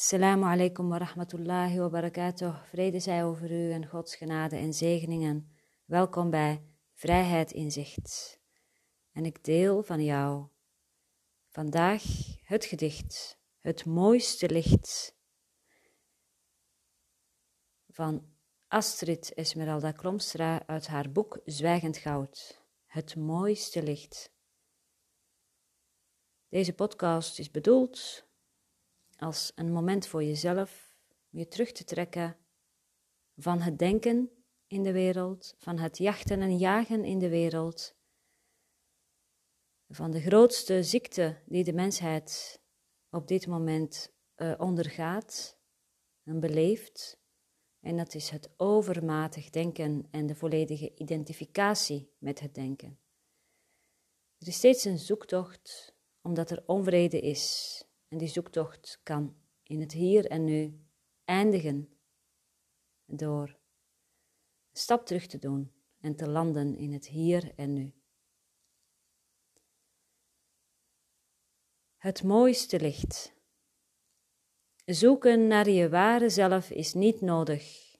Assalamu alaikum wa rahmatullahi wa barakatuh. Vrede zij over u en Gods genade en zegeningen. Welkom bij Vrijheid in Zicht. En ik deel van jou vandaag het gedicht, het mooiste licht van Astrid Esmeralda Klomstra uit haar boek Zwijgend Goud. Het mooiste licht. Deze podcast is bedoeld als een moment voor jezelf, je terug te trekken van het denken in de wereld, van het jachten en jagen in de wereld, van de grootste ziekte die de mensheid op dit moment uh, ondergaat en beleeft. En dat is het overmatig denken en de volledige identificatie met het denken. Er is steeds een zoektocht omdat er onvrede is en die zoektocht kan in het hier en nu eindigen door een stap terug te doen en te landen in het hier en nu. Het mooiste licht. Zoeken naar je ware zelf is niet nodig.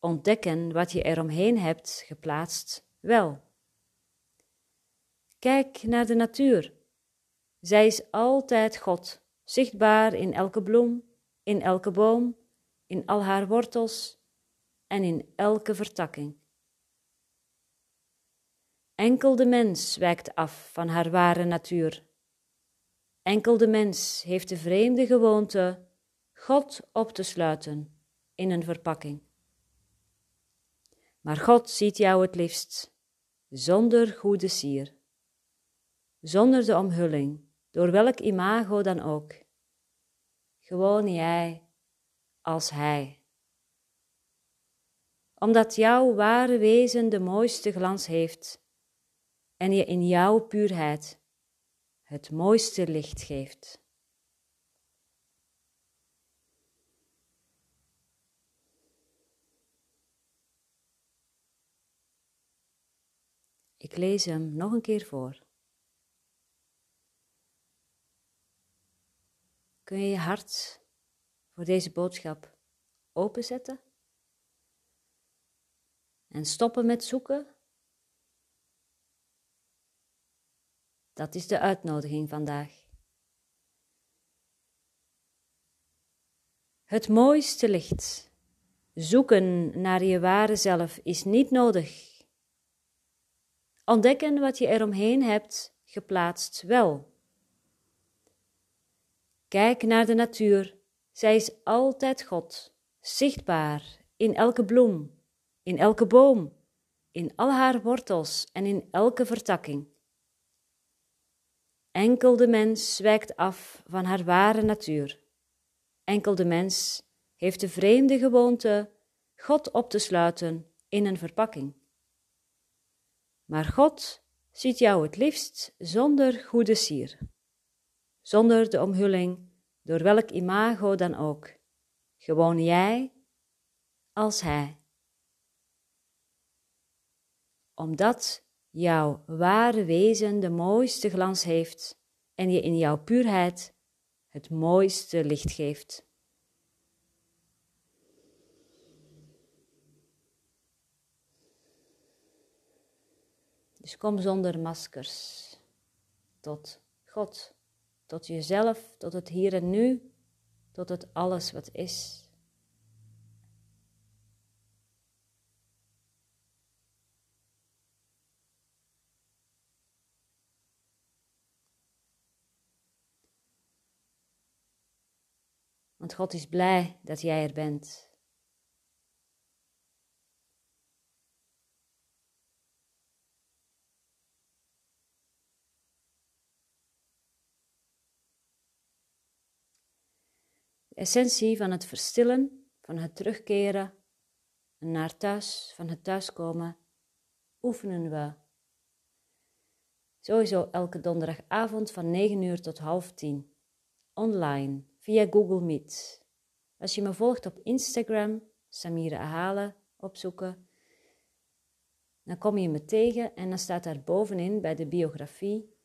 Ontdekken wat je eromheen hebt geplaatst wel. Kijk naar de natuur. Zij is altijd God zichtbaar in elke bloem, in elke boom, in al haar wortels en in elke vertakking. Enkel de mens wijkt af van haar ware natuur. Enkel de mens heeft de vreemde gewoonte God op te sluiten in een verpakking. Maar God ziet jou het liefst zonder goede sier, zonder de omhulling door welk imago dan ook. Gewoon jij als Hij. Omdat jouw ware wezen de mooiste glans heeft en je in jouw puurheid het mooiste licht geeft. Ik lees hem nog een keer voor. Kun je je hart voor deze boodschap openzetten? En stoppen met zoeken? Dat is de uitnodiging vandaag. Het mooiste licht. Zoeken naar je ware zelf is niet nodig. Ontdekken wat je eromheen hebt geplaatst wel. Kijk naar de natuur. Zij is altijd God, zichtbaar in elke bloem, in elke boom, in al haar wortels en in elke vertakking. Enkel de mens wijkt af van haar ware natuur. Enkel de mens heeft de vreemde gewoonte God op te sluiten in een verpakking. Maar God ziet jou het liefst zonder goede sier zonder de omhulling, door welk imago dan ook. Gewoon jij als Hij. Omdat jouw ware wezen de mooiste glans heeft en je in jouw puurheid het mooiste licht geeft. Dus kom zonder maskers tot God tot jezelf, tot het hier en nu, tot het alles wat is. Want God is blij dat jij er bent. Essentie van het verstillen, van het terugkeren naar thuis, van het thuiskomen, oefenen we sowieso elke donderdagavond van 9 uur tot half 10 online via Google Meet. Als je me volgt op Instagram, Samira Ahalen opzoeken, dan kom je me tegen en dan staat daar bovenin bij de biografie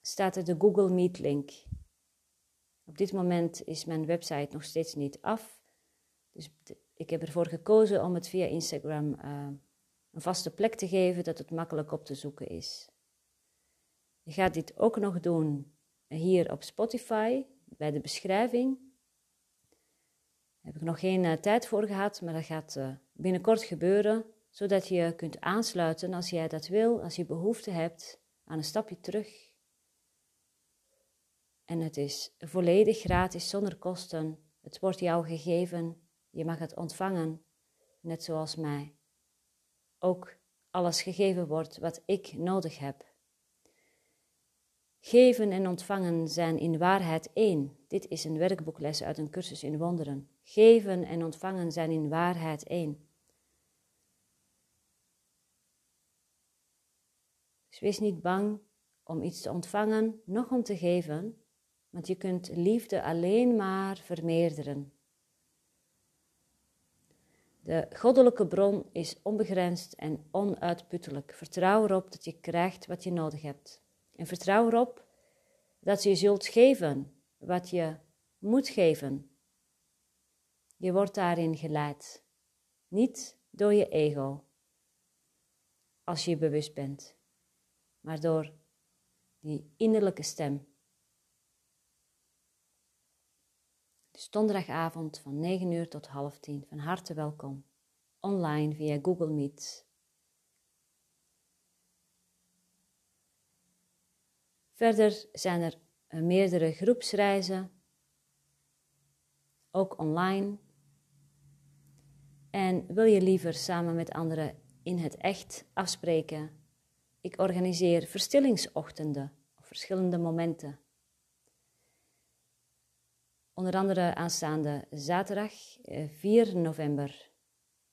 staat er de Google Meet link. Op dit moment is mijn website nog steeds niet af. Dus ik heb ervoor gekozen om het via Instagram uh, een vaste plek te geven, dat het makkelijk op te zoeken is. Je gaat dit ook nog doen hier op Spotify, bij de beschrijving. Daar heb ik nog geen uh, tijd voor gehad, maar dat gaat uh, binnenkort gebeuren, zodat je kunt aansluiten als jij dat wil, als je behoefte hebt aan een stapje terug. En het is volledig gratis, zonder kosten. Het wordt jou gegeven, je mag het ontvangen, net zoals mij ook alles gegeven wordt wat ik nodig heb. Geven en ontvangen zijn in waarheid één. Dit is een werkboekles uit een cursus in wonderen. Geven en ontvangen zijn in waarheid één. Dus wees niet bang om iets te ontvangen, nog om te geven, want je kunt liefde alleen maar vermeerderen. De goddelijke bron is onbegrensd en onuitputtelijk. Vertrouw erop dat je krijgt wat je nodig hebt. En vertrouw erop dat je zult geven wat je moet geven. Je wordt daarin geleid. Niet door je ego, als je bewust bent, maar door die innerlijke stem. Dus donderdagavond van 9 uur tot half 10. Van harte welkom. Online via Google Meet. Verder zijn er eh, meerdere groepsreizen, ook online. En wil je liever samen met anderen in het echt afspreken? Ik organiseer verstillingsochtenden of verschillende momenten Onder andere aanstaande zaterdag 4 eh, november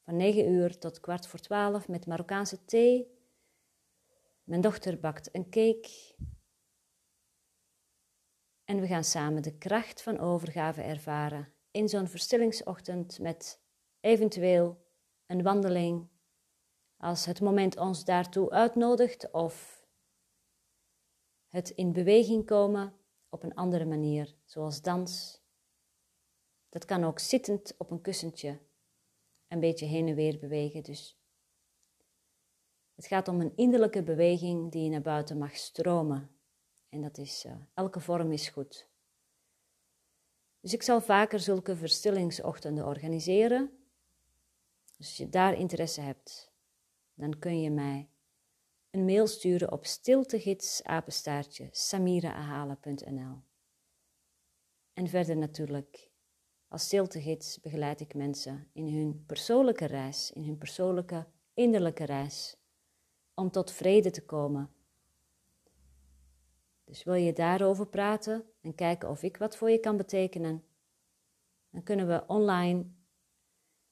van 9 uur tot kwart voor 12 met Marokkaanse thee. Mijn dochter bakt een cake. En we gaan samen de kracht van overgave ervaren in zo'n verstillingsochtend met eventueel een wandeling als het moment ons daartoe uitnodigt of het in beweging komen op een andere manier, zoals dans dat kan ook zittend op een kussentje een beetje heen en weer bewegen. Dus het gaat om een innerlijke beweging die naar buiten mag stromen. En dat is, uh, elke vorm is goed. Dus ik zal vaker zulke verstillingsochtenden organiseren. Dus als je daar interesse hebt, dan kun je mij een mail sturen op stiltegidsapenstaartje samiraahalen.nl. En verder natuurlijk als stiltegids begeleid ik mensen in hun persoonlijke reis, in hun persoonlijke innerlijke reis, om tot vrede te komen. Dus wil je daarover praten en kijken of ik wat voor je kan betekenen, dan kunnen we online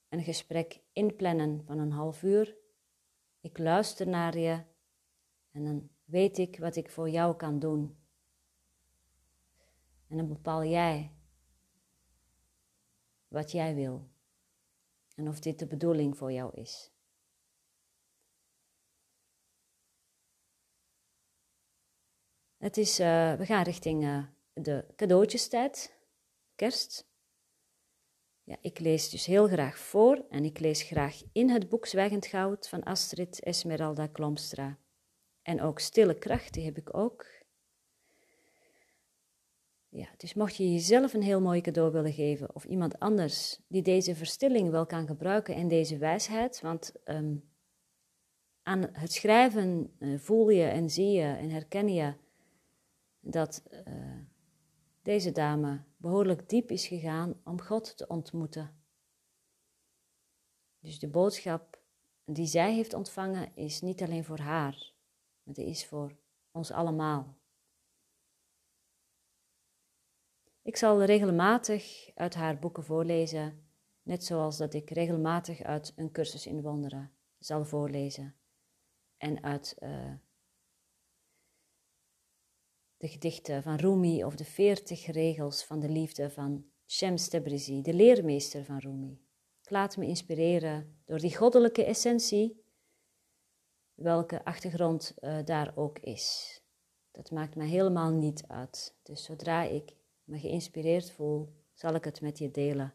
een gesprek inplannen van een half uur. Ik luister naar je en dan weet ik wat ik voor jou kan doen. En dan bepaal jij wat jij wil en of dit de bedoeling voor jou is. Het is, uh, we gaan richting uh, de cadeautjestijd, kerst. Ja, ik lees dus heel graag voor en ik lees graag in het boek Zwijgend Goud van Astrid Esmeralda Klomstra. En ook Stille Kracht, die heb ik ook. Ja, dus mocht je jezelf een heel mooi cadeau willen geven of iemand anders die deze verstilling wel kan gebruiken en deze wijsheid, want ehm, aan het schrijven uh, voel je en zie je en herken je dat uh, deze dame behoorlijk diep is gegaan om God te ontmoeten. Dus de boodschap die zij heeft ontvangen is niet alleen voor haar, maar die is voor ons allemaal. Ik zal regelmatig uit haar boeken voorlezen, net zoals dat ik regelmatig uit een cursus in wonderen zal voorlezen en uit uh, de gedichten van Rumi of de veertig regels van de liefde van Shams Tabrizi, de leermeester van Rumi. Ik laat me inspireren door die goddelijke essentie, welke achtergrond uh, daar ook is. Dat maakt me helemaal niet uit. Dus zodra ik me geïnspireerd voel, zal ik het met je delen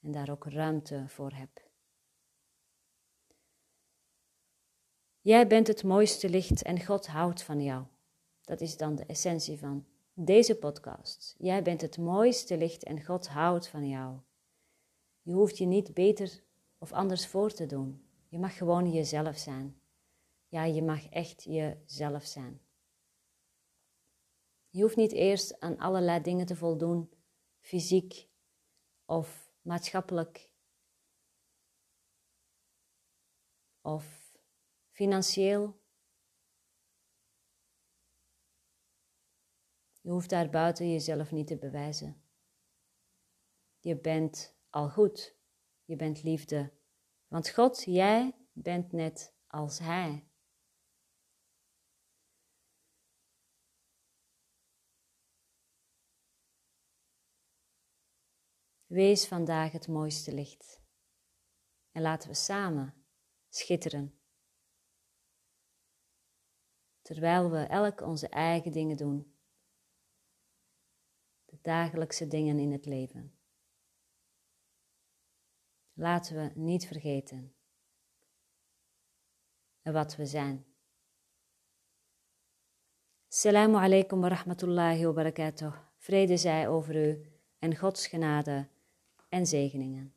en daar ook ruimte voor heb. Jij bent het mooiste licht en God houdt van jou. Dat is dan de essentie van deze podcast. Jij bent het mooiste licht en God houdt van jou. Je hoeft je niet beter of anders voor te doen. Je mag gewoon jezelf zijn. Ja, je mag echt jezelf zijn. Je hoeft niet eerst aan allerlei dingen te voldoen, fysiek of maatschappelijk of financieel. Je hoeft daar buiten jezelf niet te bewijzen. Je bent al goed. Je bent liefde. Want God, jij bent net als Hij. Wees vandaag het mooiste licht. En laten we samen schitteren. Terwijl we elk onze eigen dingen doen. De dagelijkse dingen in het leven. Laten we niet vergeten wat we zijn. Assalamu alaikum wa rahmatullahi wa barakatuh. Vrede zij over u en Gods genade en zegeningen.